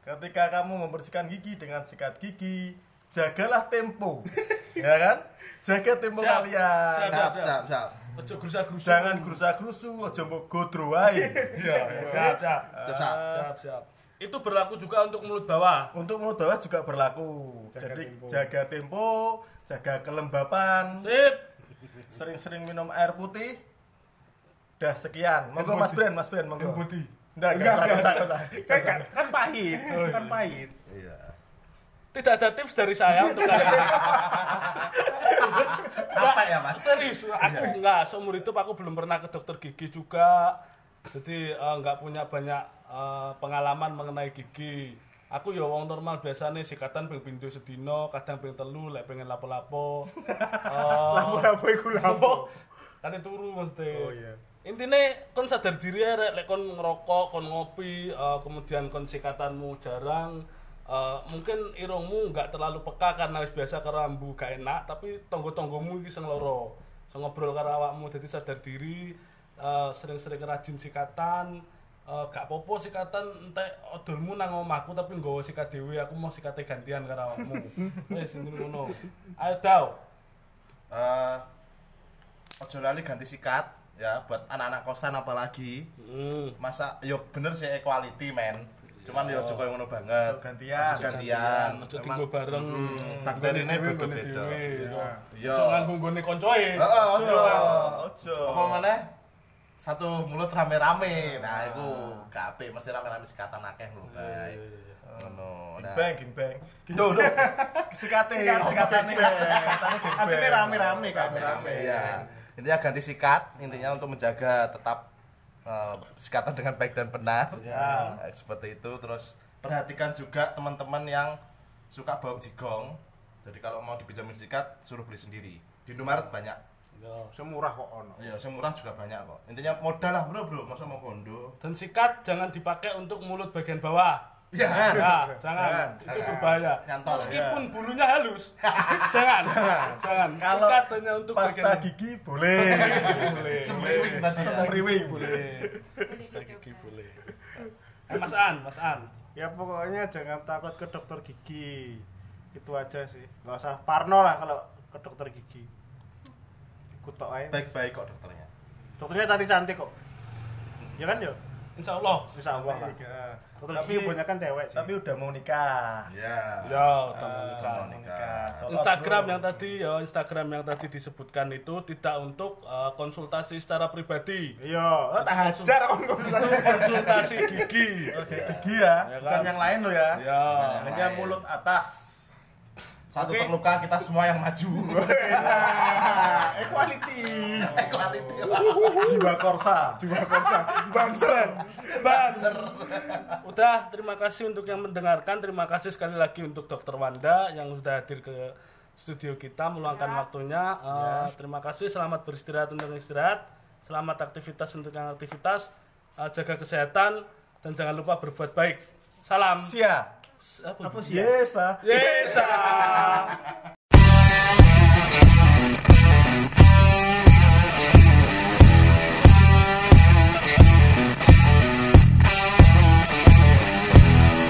Ketika kamu membersihkan gigi dengan sikat gigi, jagalah tempo. Ya kan? Jaga tempo Siap. kalian. Siap. Siap, siap. Ojo gerusa-gerusa. Jangan gerusa-gerusu, aja mbok godro wae. Iya, siap, siap. Siap, siap. Siap, siap. Itu berlaku juga untuk mulut bawah. Untuk mulut bawah juga berlaku. Jaga Jadi tempo. jaga tempo, jaga kelembapan, Sip. sering-sering minum air putih. Dah sekian. Monggo Mas Bren, Mas Bren, monggo. putih. Enggak, enggak, enggak, enggak, enggak, Kan, kan, kan pahit, Oh, kan iya. pahit. Iya. Tidak ada tips dari saya untuk kalian. Apa ya, Mas? Serius, aku enggak seumur hidup aku belum pernah ke dokter gigi juga. Jadi eh, enggak punya banyak eh, pengalaman mengenai gigi. Aku ya wong normal biasa nih sikatan ping pintu sedino, kadang ping telu, lek pengen lapo-lapo. Eh, Lapo-lapo iku lapo. kan turu mesti. Oh, iya. Intinya kon sadar diri ya lek kon ngerokok, kon ngopi, eh, kemudian kon sikatanmu jarang eh, mungkin irungmu nggak terlalu peka karena wis biasa karo ambu gak enak, tapi tonggo-tonggomu iki sing loro. Sing ngobrol karo awakmu jadi sadar diri, eh, sering-sering rajin sikatan, eh, gak popo sikatan entek odolmu nang omahku tapi nggawa sikat dhewe aku mau sikate gantian karo awakmu wis ini ngono ayo daw Eh, ojo lali ganti sikat ya buat anak-anak kosan apalagi hmm. masa yo bener sih equality men cuman yo ojo koyo ngono banget Ojo gantian. Ojo gantian Ojo Memang- tinggo bareng. Takdirine beda-beda. yo. Iya. Ojo nganggo nggone koncoe. Heeh, ojo. Ojo. Apa maneh? Satu mulut rame-rame. Nah, iku gak apik mesti rame-rame sikatan akeh lho, Bay. Ngono. Nah, Bang, bang. Tuh, tuh. Sikate, sikatane. Artinya rame-rame kan. Rame-rame. Iya. Intinya ganti sikat, intinya untuk menjaga tetap eh, sikatan dengan baik dan benar. Ya. Nah, seperti itu. Terus perhatikan juga teman-teman yang suka bau jigong. Jadi kalau mau dipinjamin sikat, suruh beli sendiri. Di Indomaret banyak. Yo. Semurah kok ono. Iya, semurah juga banyak kok. Intinya modal lah, Bro, Bro. Masa mau bondo. Dan sikat jangan dipakai untuk mulut bagian bawah. Ya. Ya, jangan. Itu berbahaya. Nyantol, Meskipun bulunya halus. jangan. Jangan. Kalau sikat hanya untuk pasta bagian gigi boleh. boleh. Semriwing ya. Semriwing. Boleh. Pasta gigi boleh. Eh, Mas An, Mas An. Ya pokoknya jangan takut ke dokter gigi. Itu aja sih. Gak usah parno lah kalau ke dokter gigi. Ikut tok aja. Baik-baik kok dokternya. Dokternya cantik-cantik kok. Ya kan yo? Insya Allah. Insya Allah lah. Iya. Dokter Tapi gigi kebanyakan cewek sih. tapi udah mau nikah. Ya. Ya, udah mau Ah, nikah. mau nikah. Instagram bro. yang tadi ya Instagram yang tadi disebutkan itu tidak untuk eh, konsultasi secara pribadi Iya, oh, tak hajar kon konsultasi. konsultasi gigi Oke, gigi ya, Ya bukan kan? yang lain lo ya. ya Hanya mulut atas. Satu Oke. terluka kita semua yang maju. Nah, equality. Equality. Jiwa korsa. Juga korsa. Banser. Ban. udah terima kasih untuk yang mendengarkan terima kasih sekali lagi untuk dokter Wanda yang sudah hadir ke studio kita meluangkan waktunya Eh, terima kasih selamat beristirahat untuk istirahat selamat aktivitas untuk yang aktivitas Eh, jaga kesehatan dan jangan lupa berbuat baik salam Sia. Apa, Apa sih? Yes, ah. Yes. ah.